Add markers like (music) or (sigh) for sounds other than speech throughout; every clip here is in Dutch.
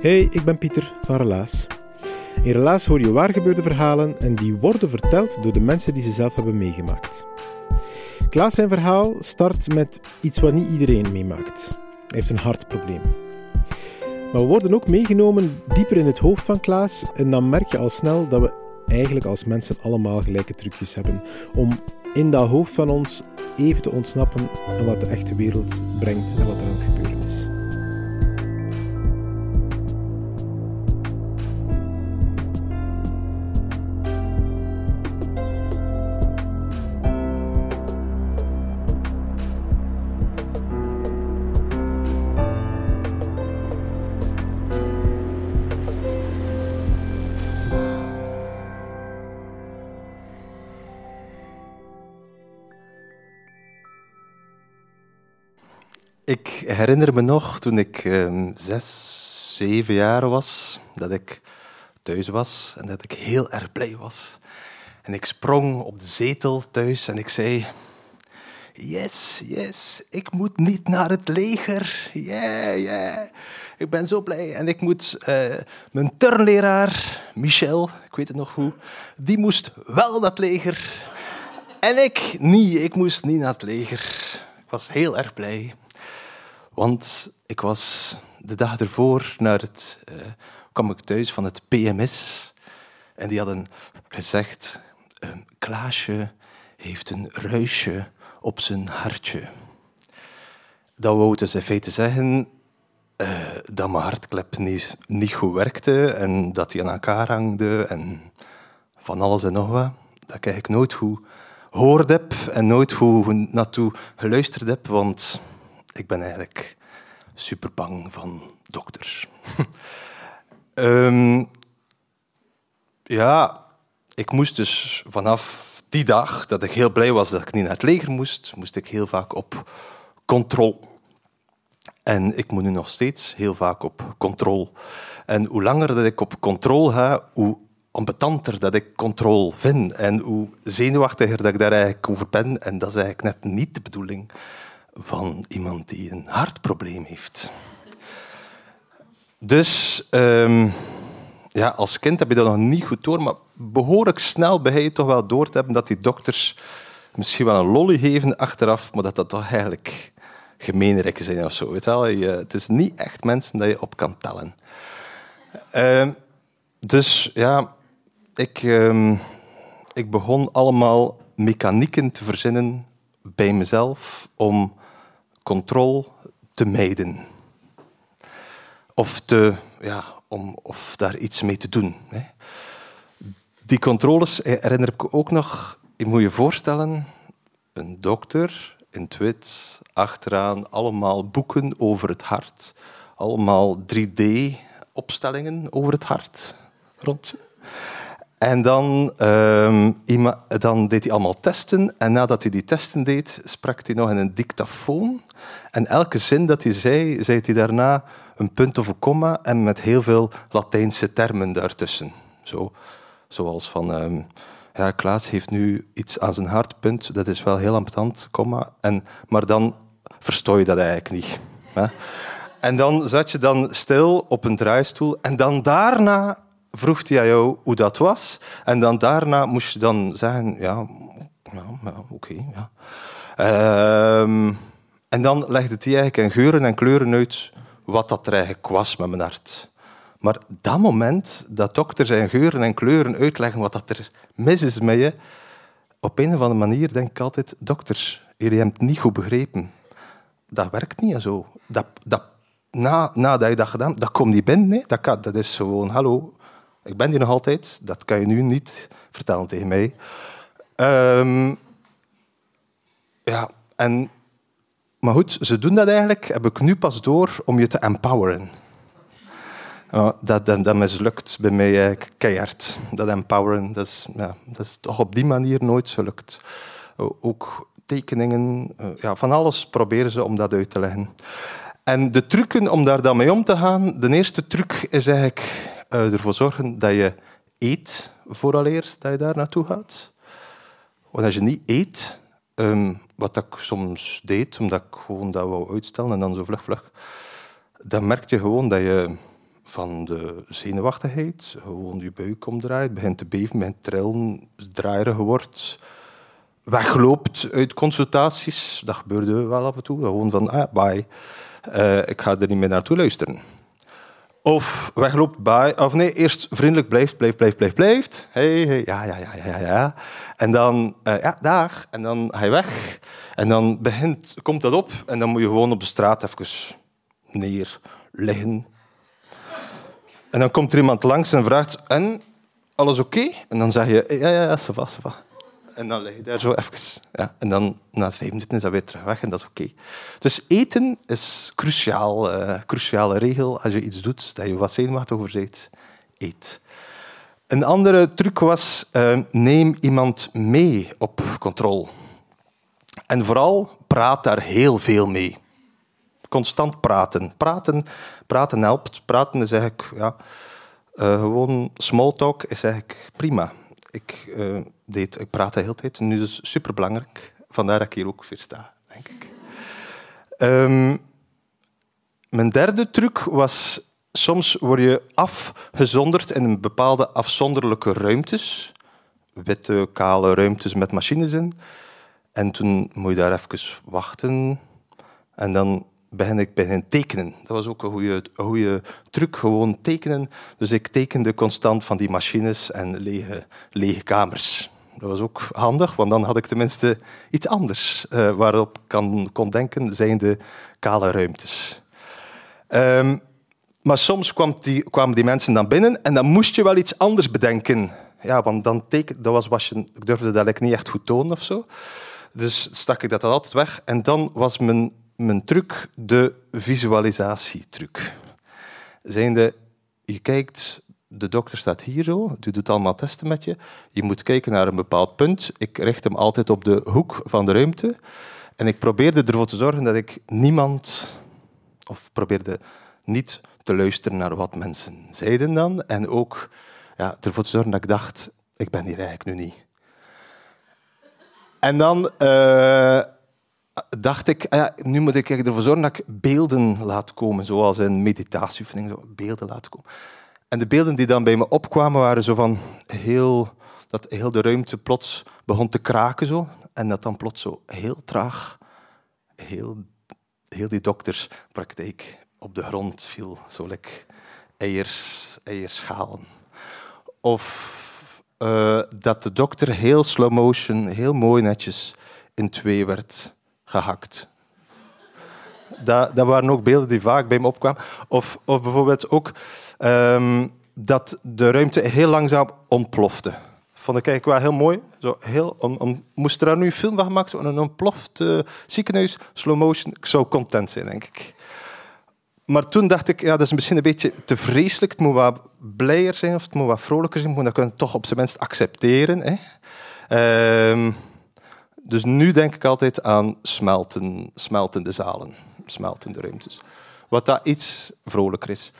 Hey, ik ben Pieter van Relaas. In Relaas hoor je waargebeurde verhalen en die worden verteld door de mensen die ze zelf hebben meegemaakt. Klaas zijn verhaal start met iets wat niet iedereen meemaakt. Hij heeft een hartprobleem. Maar we worden ook meegenomen dieper in het hoofd van Klaas en dan merk je al snel dat we eigenlijk als mensen allemaal gelijke trucjes hebben om in dat hoofd van ons even te ontsnappen aan wat de echte wereld brengt en wat er aan het gebeuren is. Herinner me nog toen ik ehm, zes, zeven jaar was, dat ik thuis was en dat ik heel erg blij was. En ik sprong op de zetel thuis en ik zei: Yes, yes, ik moet niet naar het leger. Yeah, yeah. Ik ben zo blij. En ik moet eh, mijn turnleraar, Michel, ik weet het nog hoe, die moest wel naar het leger. En ik niet, ik moest niet naar het leger. Ik was heel erg blij. Want ik was de dag ervoor naar het, eh, kwam ik thuis van het PMS. En die hadden gezegd, ehm, Klaasje heeft een ruisje op zijn hartje. Dat wou dus in feite zeggen eh, dat mijn hartklep niet, niet goed werkte en dat die aan elkaar hangde en van alles en nog wat. Dat ik eigenlijk nooit goed gehoord heb en nooit goed naartoe geluisterd heb, want ik ben eigenlijk super bang van dokters. (laughs) Ehm, ja, ik moest dus vanaf die dag dat ik heel blij was dat ik niet naar het leger moest, moest ik heel vaak op controle. En ik moet nu nog steeds heel vaak op controle. En hoe langer dat ik op controle ga, hoe ambetanter dat ik controle vind. En hoe zenuwachtiger dat ik daar eigenlijk over ben. En dat is eigenlijk net niet de bedoeling van iemand die een hartprobleem heeft. Dus ehm, ja, als kind heb je dat nog niet goed door, maar behoorlijk snel begin je toch wel door te hebben dat die dokters misschien wel een lolly geven achteraf, maar dat dat toch eigenlijk gemeenrekken zijn of zo. Weet je het is niet echt mensen dat je op kan tellen. Ehm, dus ja, ik, ehm, ik begon allemaal mechanieken te verzinnen bij mezelf om controle te mijden. Of, te, ja, om, of daar iets mee te doen. Hè. Die controles herinner ik ook nog. Je moet je voorstellen, een dokter in wit, achteraan allemaal boeken over het hart. Allemaal 3D-opstellingen over het hart rond. En dan, ehm, dan deed hij allemaal testen. En nadat hij die testen deed, sprak hij nog in een dictafoon. En elke zin dat hij zei, zei hij daarna een punt of een komma en met heel veel Latijnse termen daartussen. Zo, zoals van, ehm, ja, Klaas heeft nu iets aan zijn hartpunt, dat is wel heel ambetant, komma. En, maar dan verstoor je dat eigenlijk niet. Hè? En dan zat je dan stil op een draaistoel en dan daarna vroeg hij aan jou hoe dat was. En dan daarna moest je dan zeggen, ja, ja, oké, ja. Ehm, en dan legde hij eigenlijk in geuren en kleuren uit wat dat er eigenlijk was met mijn hart. Maar dat moment dat dokters en geuren en kleuren uitleggen wat dat er mis is met je, op een of andere manier denk ik altijd, dokters, jullie hebben het niet goed begrepen. Dat werkt niet zo. Dat, dat, na, nadat je dat gedaan dat komt niet binnen. Dat, dat is gewoon, hallo, ik ben hier nog altijd. Dat kan je nu niet vertellen tegen mij. Ehm, ja, en, maar goed, ze doen dat eigenlijk, heb ik nu pas door, om je te empoweren. Dat, dat, mislukt bij mij keihard. Dat empoweren, dat is, ja, dat toch op die manier nooit gelukt. Ook tekeningen, eh, ja, van alles proberen ze om dat uit te leggen. En de trucken om daar dan mee om te gaan, de eerste truc is eigenlijk ervoor zorgen dat je eet vooraleer dat je daar naartoe gaat. Want als je niet eet, um, wat ik soms deed, omdat ik gewoon dat wou uitstellen en dan zo vlug, vlug, dan merk je gewoon dat je van de zenuwachtigheid gewoon je buik omdraait, begint te beven, begint trillen, draaierig wordt, wegloopt uit consultaties. Dat gebeurde wel af en toe. Gewoon van, ah, bye, uh, ik ga er niet meer naartoe luisteren. Of wegloopt bij, of nee, eerst vriendelijk blijft, blijft, blijft, blijft, blijft. Hey, hey, ja, ja, ja, ja, ja. En dan, uh, ja, daar. En dan ga je weg. En dan begint, komt dat op en dan moet je gewoon op de straat even neer liggen. En dan komt er iemand langs en vraagt, en, alles oké? En dan zeg je, ja, ja, ja, ça va. En dan lig je daar zo even. Ja. En dan na vijf minuten is dat weer terug weg en dat is oké. Dus eten is cruciaal, uh, cruciale regel als je iets doet dat je wat zenuwachtig over bent. Eet. Een andere truc was, uh, neem iemand mee op controle. En vooral praat daar heel veel mee. Constant praten. Praten, praten helpt. Praten is eigenlijk ja, uh, gewoon small talk is eigenlijk prima. Ik uh, deed, ik praat de hele tijd. Nu is het superbelangrijk. Vandaar dat ik hier ook weer sta, denk ik. Um, mijn derde truc was... Soms word je afgezonderd in een bepaalde afzonderlijke ruimtes. Witte, kale ruimtes met machines in. En toen moet je daar even wachten. En dan begin ik begin tekenen. Dat was ook een goede, goede truc, gewoon tekenen. Dus ik tekende constant van die machines en lege, lege kamers. Dat was ook handig, want dan had ik tenminste iets anders uh, waarop ik kan, kon denken, zijn de kale ruimtes. Um, maar soms kwam die, kwamen die mensen dan binnen en dan moest je wel iets anders bedenken. Ja, want dan dat was, was je, ik durfde dat ik niet echt goed tonen of zo. Dus stak ik dat altijd weg. En dan was mijn, mijn truc de visualisatietruc. Zijnde, je kijkt de dokter staat hier zo, die doet allemaal testen met je. Je moet kijken naar een bepaald punt. Ik richt hem altijd op de hoek van de ruimte. En ik probeerde ervoor te zorgen dat ik niemand, of probeerde niet te luisteren naar wat mensen zeiden dan. En ook ja, ervoor te zorgen dat ik dacht, ik ben hier eigenlijk nu niet. En dan uh, dacht ik, ah ja, nu moet ik ervoor zorgen dat ik beelden laat komen, zoals in meditatieoefening, zo beelden laten komen. En de beelden die dan bij me opkwamen waren zo van heel, dat heel de ruimte plots begon te kraken zo. En dat dan plots zo heel traag, heel, heel die dokterspraktijk op de grond viel. Zo like eiers, eierschalen. Of uh, dat de dokter heel slow motion, heel mooi netjes in twee werd gehakt. Dat, waren ook beelden die vaak bij me opkwamen. Of, of bijvoorbeeld ook um, dat de ruimte heel langzaam ontplofte. Vond ik eigenlijk wel heel mooi. Zo heel, om, om, moest er nu een film van gemaakt worden, een ontploft uh, ziekenhuis, slow motion, ik zou content zijn, denk ik. Maar toen dacht ik, ja, dat is misschien een beetje te vreselijk. Het moet wat blijer zijn of het moet wat vrolijker zijn. We moeten dat toch op zijn minst accepteren. Hè. Um, dus nu denk ik altijd aan smelten, smeltende zalen, smeltende ruimtes. Wat dat iets vrolijker is.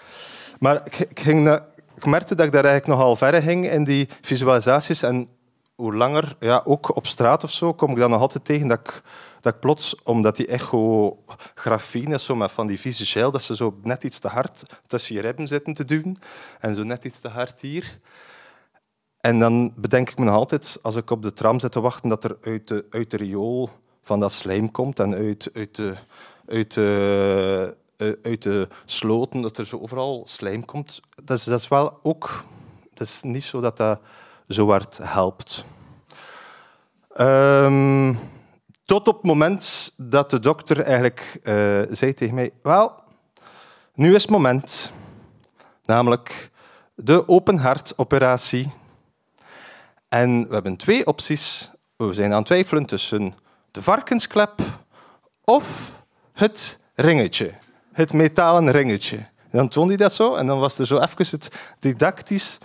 Maar ik, ging merkte dat ik daar eigenlijk nogal ver ging in die visualisaties. En hoe langer, ja, ook op straat of zo, kom ik dan nog altijd tegen dat ik, dat ik plots, omdat die echografie zo van die visueel, dat ze zo net iets te hard tussen je ribben zitten te doen. En zo net iets te hard hier. En dan bedenk ik me nog altijd, als ik op de tram zit te wachten, dat er uit de, uit de riool van dat slijm komt en uit, uit, de, uit, de, eh, uit de sloten, dat er zo overal slijm komt. Dat is, dat is wel ook... Het is niet zo dat dat zo hard helpt. Ehm, tot op het moment dat de dokter eigenlijk eh, zei tegen mij... Wel, nu is het moment. Namelijk de open hartoperatie. En we hebben twee opties. We zijn aan het twijfelen tussen de varkensklep of het ringetje. Het metalen ringetje. En dan toonde hij dat zo en dan was er zo even het didactisch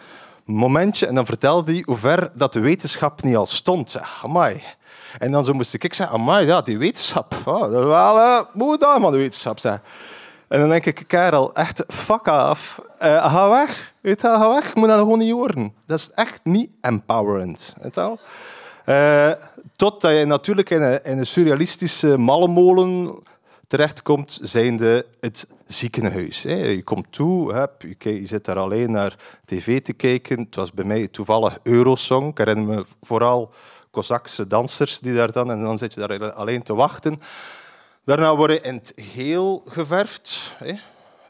momentje en dan vertelde hij hoe ver dat de wetenschap niet al stond. Amai. En dan zo moest ik zeggen, amai, ja, die wetenschap. Oh, dat is wel uh, moet van de wetenschap zijn. En dan denk ik, Karel, echt fuck af. Ga weg. Weet je, ga weg. Ik moet dat gewoon niet horen. Dat is echt niet empowerend. Weet je uh, totdat je natuurlijk in een, in een surrealistische mallenmolen terechtkomt, zijnde het ziekenhuis. Je komt toe, je zit daar alleen naar tv te kijken. Het was bij mij toevallig Eurosong. Ik herinner me vooral Kozakse dansers die daar dan... En dan zit je daar alleen te wachten. Daarna word je in het geel geverfd.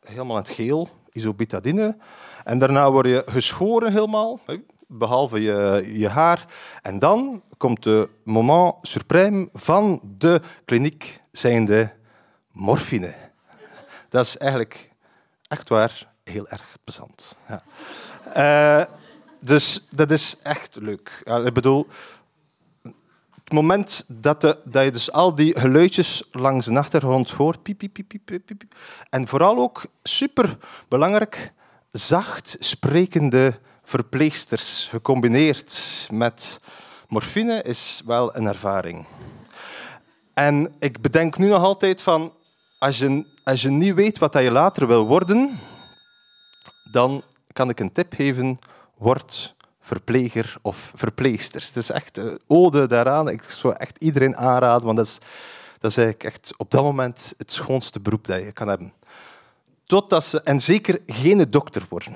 Helemaal in het geel, isobitadine. En daarna word je geschoren helemaal, behalve je, je haar. En dan komt de moment suprême van de kliniek, zijnde morfine. Dat is eigenlijk echt waar heel erg plezant. Ja. Uh, dus dat is echt leuk. Ja, ik bedoel, het moment dat, de, dat je dus al die geluidjes langs de achtergrond hoort, piep, piep, piep, piep, piep, piep, en vooral ook super belangrijk, zacht sprekende verpleegsters gecombineerd met morfine is wel een ervaring. En ik bedenk nu nog altijd van als je, als je niet weet wat je later wil worden, dan kan ik een tip geven. Word verpleger of verpleegster. Het is echt een ode daaraan. Ik zou echt iedereen aanraden, want dat is, dat is eigenlijk echt op dat moment het schoonste beroep dat je kan hebben. Totdat ze, en zeker geen dokter worden.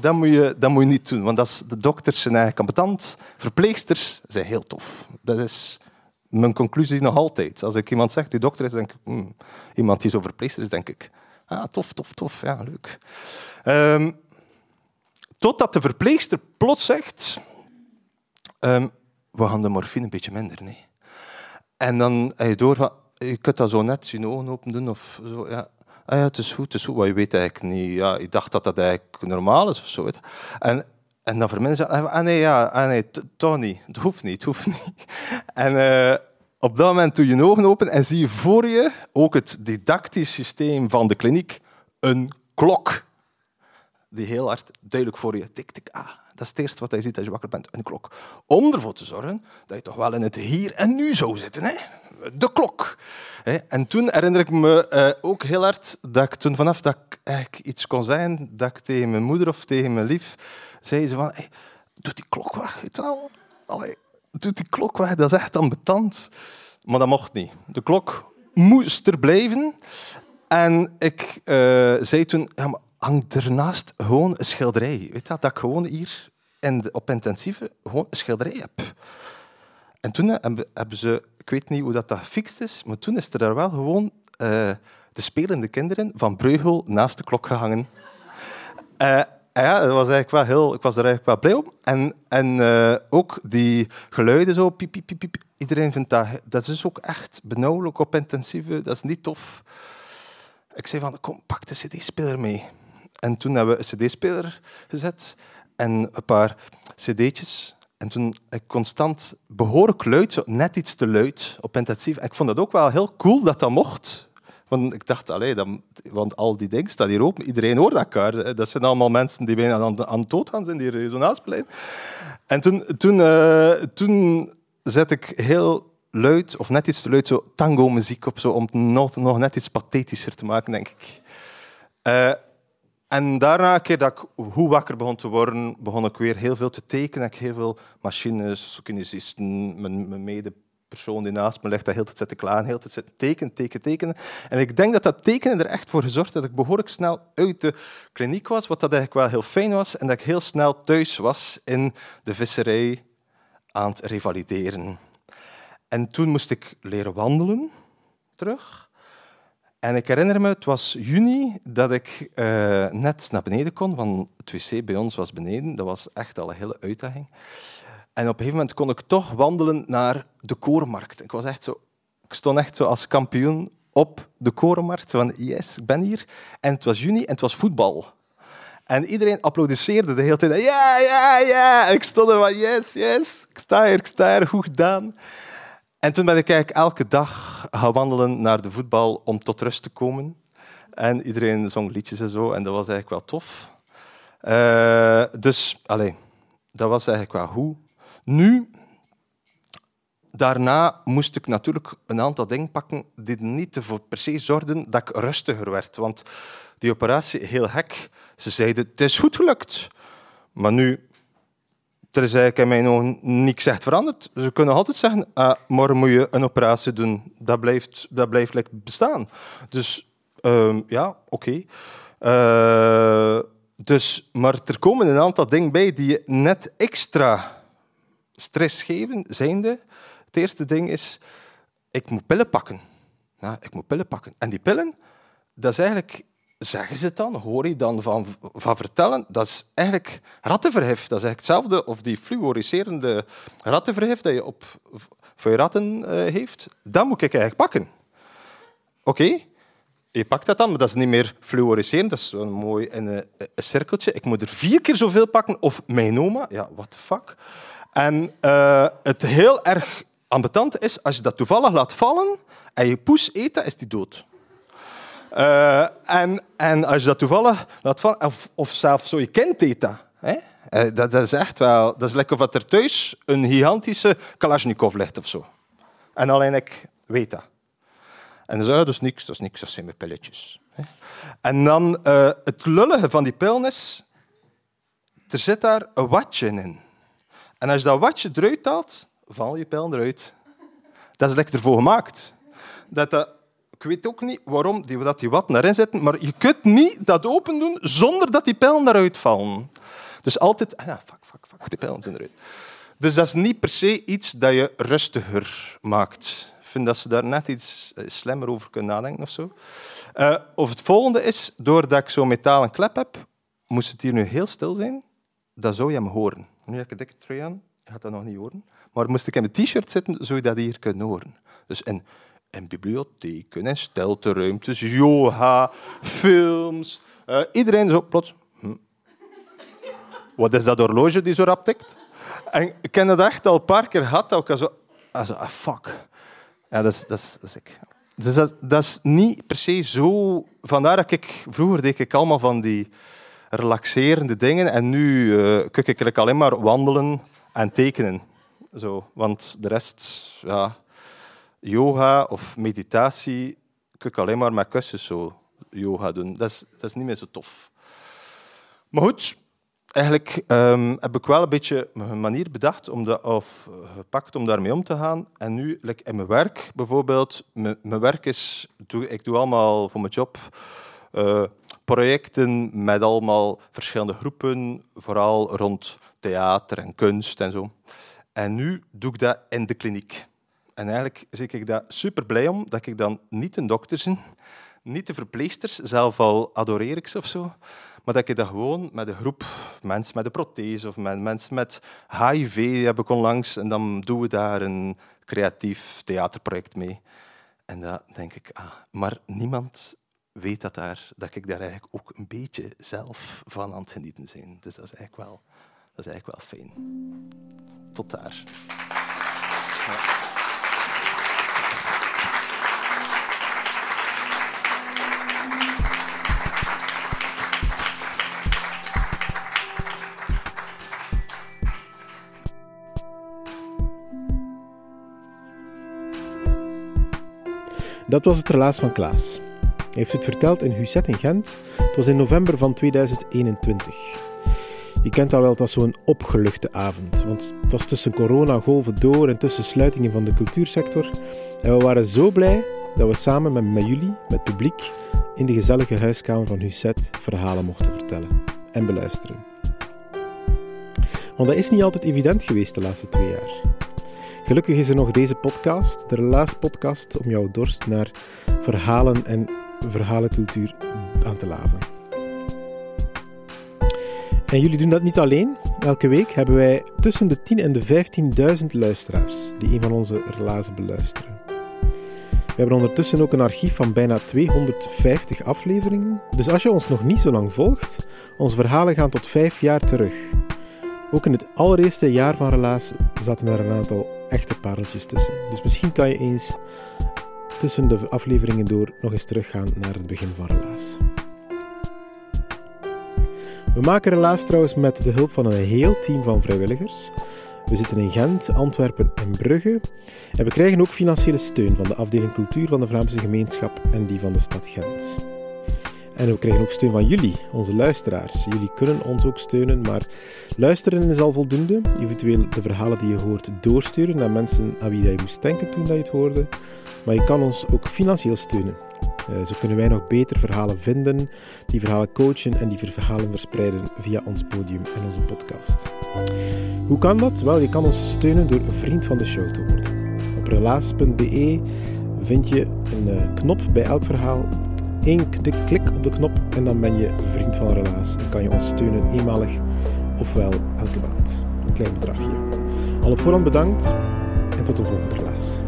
Dat moet, je, dat moet je niet doen, want dat is, de dokters zijn eigenlijk competent. Verpleegsters zijn heel tof. Dat is mijn conclusie nog altijd. Als ik iemand zeg die dokter is, denk ik, hmm, iemand die zo verpleegster is, denk ik, ah, tof, tof, tof, ja, leuk. Um, totdat de verpleegster plots zegt, um, we gaan de morfine een beetje minder. Nee. En dan heb je door van, je kunt dat zo net zien ogen open doen of zo. Ja. Ah ja, het is goed, het is goed, maar je weet eigenlijk niet. Ja, ik dacht dat dat eigenlijk normaal is of zo. En en dan mensen zeggen, ah nee, ja, ah nee, toch niet. Het hoeft niet, het hoeft niet. (laughs) En uh, op dat moment doe je je ogen open en zie je voor je ook het didactisch systeem van de kliniek, een klok. Die heel hard duidelijk voor je tik, tik, ah. Dat is het eerste wat je ziet als je wakker bent, een klok. Om ervoor te zorgen dat je toch wel in het hier en nu zou zitten. Hè? De klok. En toen herinner ik me uh, ook heel hard dat ik toen vanaf dat ik iets kon zijn, dat ik tegen mijn moeder of tegen mijn lief zei ze van, hey, doe die klok weg, weet wel. Die klok weg, dat is echt ambetant. Maar dat mocht niet. De klok moest er blijven. En ik uh, zei toen, ja, maar hangt ernaast gewoon een schilderij. Weet je, dat ik gewoon hier in op intensieve gewoon een schilderij heb. En toen hebben ze, ik weet niet hoe dat, dat gefixt is, maar toen is er daar wel gewoon uh, de spelende kinderen van Breugel naast de klok gehangen. Uh, ja, dat was eigenlijk wel heel, ik was er eigenlijk wel blij om. En, en ook die geluiden zo, piep, piep, piep, piep. Iedereen vindt dat, dat is ook echt benauwelijk op intensieve, dat is niet tof. Ik zei van, kom, pak de cd-speler mee. En toen hebben we een cd-speler gezet en een paar cd'tjes. En toen ik constant behoorlijk luid, net iets te luid op intensief. En ik vond dat ook wel heel cool dat dat mocht. Want ik dacht, allee, dan, want al die dingen staan hier open. Iedereen hoort elkaar. Dat zijn allemaal mensen die bijna aan, aan het dood gaan zijn, die resonatie blijven. En toen, toen, uh, toen zet ik heel luid, of net iets te luid, zo tango-muziek op, zo, om het nog, nog net iets pathetischer te maken, denk ik. Uh, en daarna, een keer dat ik hoe wakker begon te worden, begon ik weer heel veel te tekenen. Ik heel veel machines, kinesisten, mijn, mijn mede persoon die naast me ligt, dat heel tijd zitten klaar, heel tekenen, tekenen, tekenen. En ik denk dat dat tekenen er echt voor gezorgd dat ik behoorlijk snel uit de kliniek was, wat dat eigenlijk wel heel fijn was, en dat ik heel snel thuis was in de visserij aan het revalideren. En toen moest ik leren wandelen terug. En ik herinner me, het was juni dat ik eh, net naar beneden kon, want het wc bij ons was beneden. Dat was echt al een hele uitdaging. En op een gegeven moment kon ik toch wandelen naar de korenmarkt. Ik, was echt zo, ik stond echt zo als kampioen op de korenmarkt. Van, yes, ik ben hier. En het was juni en het was voetbal. En iedereen applaudisseerde de hele tijd. Ja, ja, ja. Ik stond er van, yes, yes. Ik sta hier, ik sta hier, goed gedaan. En toen ben ik eigenlijk elke dag gaan wandelen naar de voetbal om tot rust te komen. En iedereen zong liedjes en zo. En dat was eigenlijk wel tof. Uh, dus, allez, dat was eigenlijk wel goed. Nu, daarna moest ik natuurlijk een aantal dingen pakken die niet ervoor per se zorgden dat ik rustiger werd. Want die operatie, heel gek, ze zeiden, het is goed gelukt. Maar nu, er is eigenlijk in mijn ogen niks echt veranderd. Ze kunnen altijd zeggen, ah, morgen moet je een operatie doen. Dat blijft, dat blijft like, bestaan. Dus um, ja, oké. Uh, dus, maar er komen een aantal dingen bij die je net extra stress geven, zijnde. Het eerste ding is, ik moet pillen pakken. Ja, ik moet pillen pakken. En die pillen, dat is eigenlijk zeggen ze het dan? Hoor je dan van, van vertellen? Dat is eigenlijk rattenverhef. Dat is eigenlijk hetzelfde of die fluoriserende rattenverhef dat je op, voor je ratten uh, heeft. Dat moet ik eigenlijk pakken. Oké, je pakt dat dan, maar dat is niet meer fluoriserend. Dat is een mooi in een, een, cirkeltje. Ik moet er vier keer zoveel pakken. Of mijn oma. Ja, what the fuck. En uh, het heel erg ambetant is, als je dat toevallig laat vallen en je poes eet, is die dood. Uh, en, en als je dat toevallig laat vallen, of, of zelfs zo je eet dat. Hè? Uh, dat, dat, is echt wel... Dat is lekker of er thuis een gigantische Kalashnikov ligt of zo. En alleen ik weet dat. En dan zeg je, dat is niks, dat is niks, dat zijn mijn pilletjes. En dan uh, het lullige van die pillen is, er zit daar een watje in. En als je dat watje eruit haalt, val je pijl eruit. Dat is lekker ervoor gemaakt. Dat dat, ik weet ook niet waarom die, dat die wat erin zitten, maar je kunt niet dat open doen zonder dat die pijlen eruit vallen. Dus altijd... Ah, fuck, fuck, fuck, die pijlen zijn eruit. Dus dat is niet per se iets dat je rustiger maakt. Ik vind dat ze daar net iets eh, slimmer over kunnen nadenken of zo. Uh, of het volgende is, doordat ik zo'n metalen klep heb, moest het hier nu heel stil zijn, dan zou je hem horen. Nu heb ik een dikke trui aan, je gaat dat nog niet horen. Maar moest ik in mijn t-shirt zitten, zou je dat hier kunnen horen. Dus in, in bibliotheken, in stelteruimtes, yoga, films. Uh, iedereen zo plots... Hm. Wat is dat horloge die zo rap tikt? En ik heb het echt al een paar keer gehad, dat ik zo... Ah, fuck. Ja, dat is, dat is, dat is ik. Dus dat, dat is niet per se zo... Vandaar dat ik... Vroeger deed ik allemaal van die relaxerende dingen. En nu uh, kijk ik alleen maar wandelen en tekenen. Zo, want de rest, ja, yoga of meditatie, kan ik alleen maar met kussens zo yoga doen. Dat is, dat is niet meer zo tof. Maar goed, eigenlijk um, heb ik wel een beetje een manier bedacht om dat, of gepakt om daarmee om te gaan. En nu, like in mijn werk bijvoorbeeld, mijn, werk is, ik doe allemaal voor mijn job uh, projecten met allemaal verschillende groepen, vooral rond theater en kunst en zo. En nu doe ik dat in de kliniek. En eigenlijk zeg ik daar super blij om dat ik dan niet een dokter ben, niet de verpleegsters, zelf al adoreer ik ze of zo, maar dat ik dat gewoon met een groep mensen met een prothese of met mensen met HIV heb ik onlangs en dan doen we daar een creatief theaterproject mee. En dan denk ik, ah, maar niemand weet dat, daar, dat ik daar eigenlijk ook een beetje zelf van aan het genieten ben. Dus dat is eigenlijk wel, dat is eigenlijk wel fijn. Tot daar. Dat was het relaas van Klaas. Hij heeft het verteld in Huzet in Gent. Het was in november van 2021. Je kent dat wel, het was zo'n opgeluchte avond. Want het was tussen coronagolven door en tussen sluitingen van de cultuursector. En we waren zo blij dat we samen met, jullie, met publiek, in de gezellige huiskamer van Huzet verhalen mochten vertellen en beluisteren. Want dat is niet altijd evident geweest de laatste twee jaar. Gelukkig is er nog deze podcast, de Relaas-podcast, om jouw dorst naar verhalen en verhalencultuur aan te laven. En jullie doen dat niet alleen. Elke week hebben wij tussen de 10 en de 15.000 luisteraars die een van onze relazen beluisteren. We hebben ondertussen ook een archief van bijna 250 afleveringen. Dus als je ons nog niet zo lang volgt, onze verhalen gaan tot vijf jaar terug. Ook in het allereerste jaar van Relaas zaten er een aantal echte pareltjes tussen. Dus misschien kan je eens tussen de afleveringen door nog eens teruggaan naar het begin van Relaas. We maken Relaas trouwens met de hulp van een heel team van vrijwilligers. We zitten in Gent, Antwerpen en Brugge. En we krijgen ook financiële steun van de afdeling cultuur van de Vlaamse gemeenschap en die van de stad Gent. En we krijgen ook steun van jullie, onze luisteraars. Jullie kunnen ons ook steunen, maar luisteren is al voldoende. Eventueel de verhalen die je hoort doorsturen naar mensen aan wie je moest denken toen je het hoorde. Maar je kan ons ook financieel steunen. Uh, zo kunnen wij nog beter verhalen vinden, die verhalen coachen en die verhalen verspreiden via ons podium en onze podcast. Hoe kan dat? Wel, je kan ons steunen door een vriend van de show te worden. Op relaas.be vind je een uh, knop bij elk verhaal. Eén klik op de knop en dan ben je vriend van Relaas en kan je ons steunen eenmalig ofwel elke maand. Een klein bedragje. Al op voorhand bedankt en tot de volgende Relaas.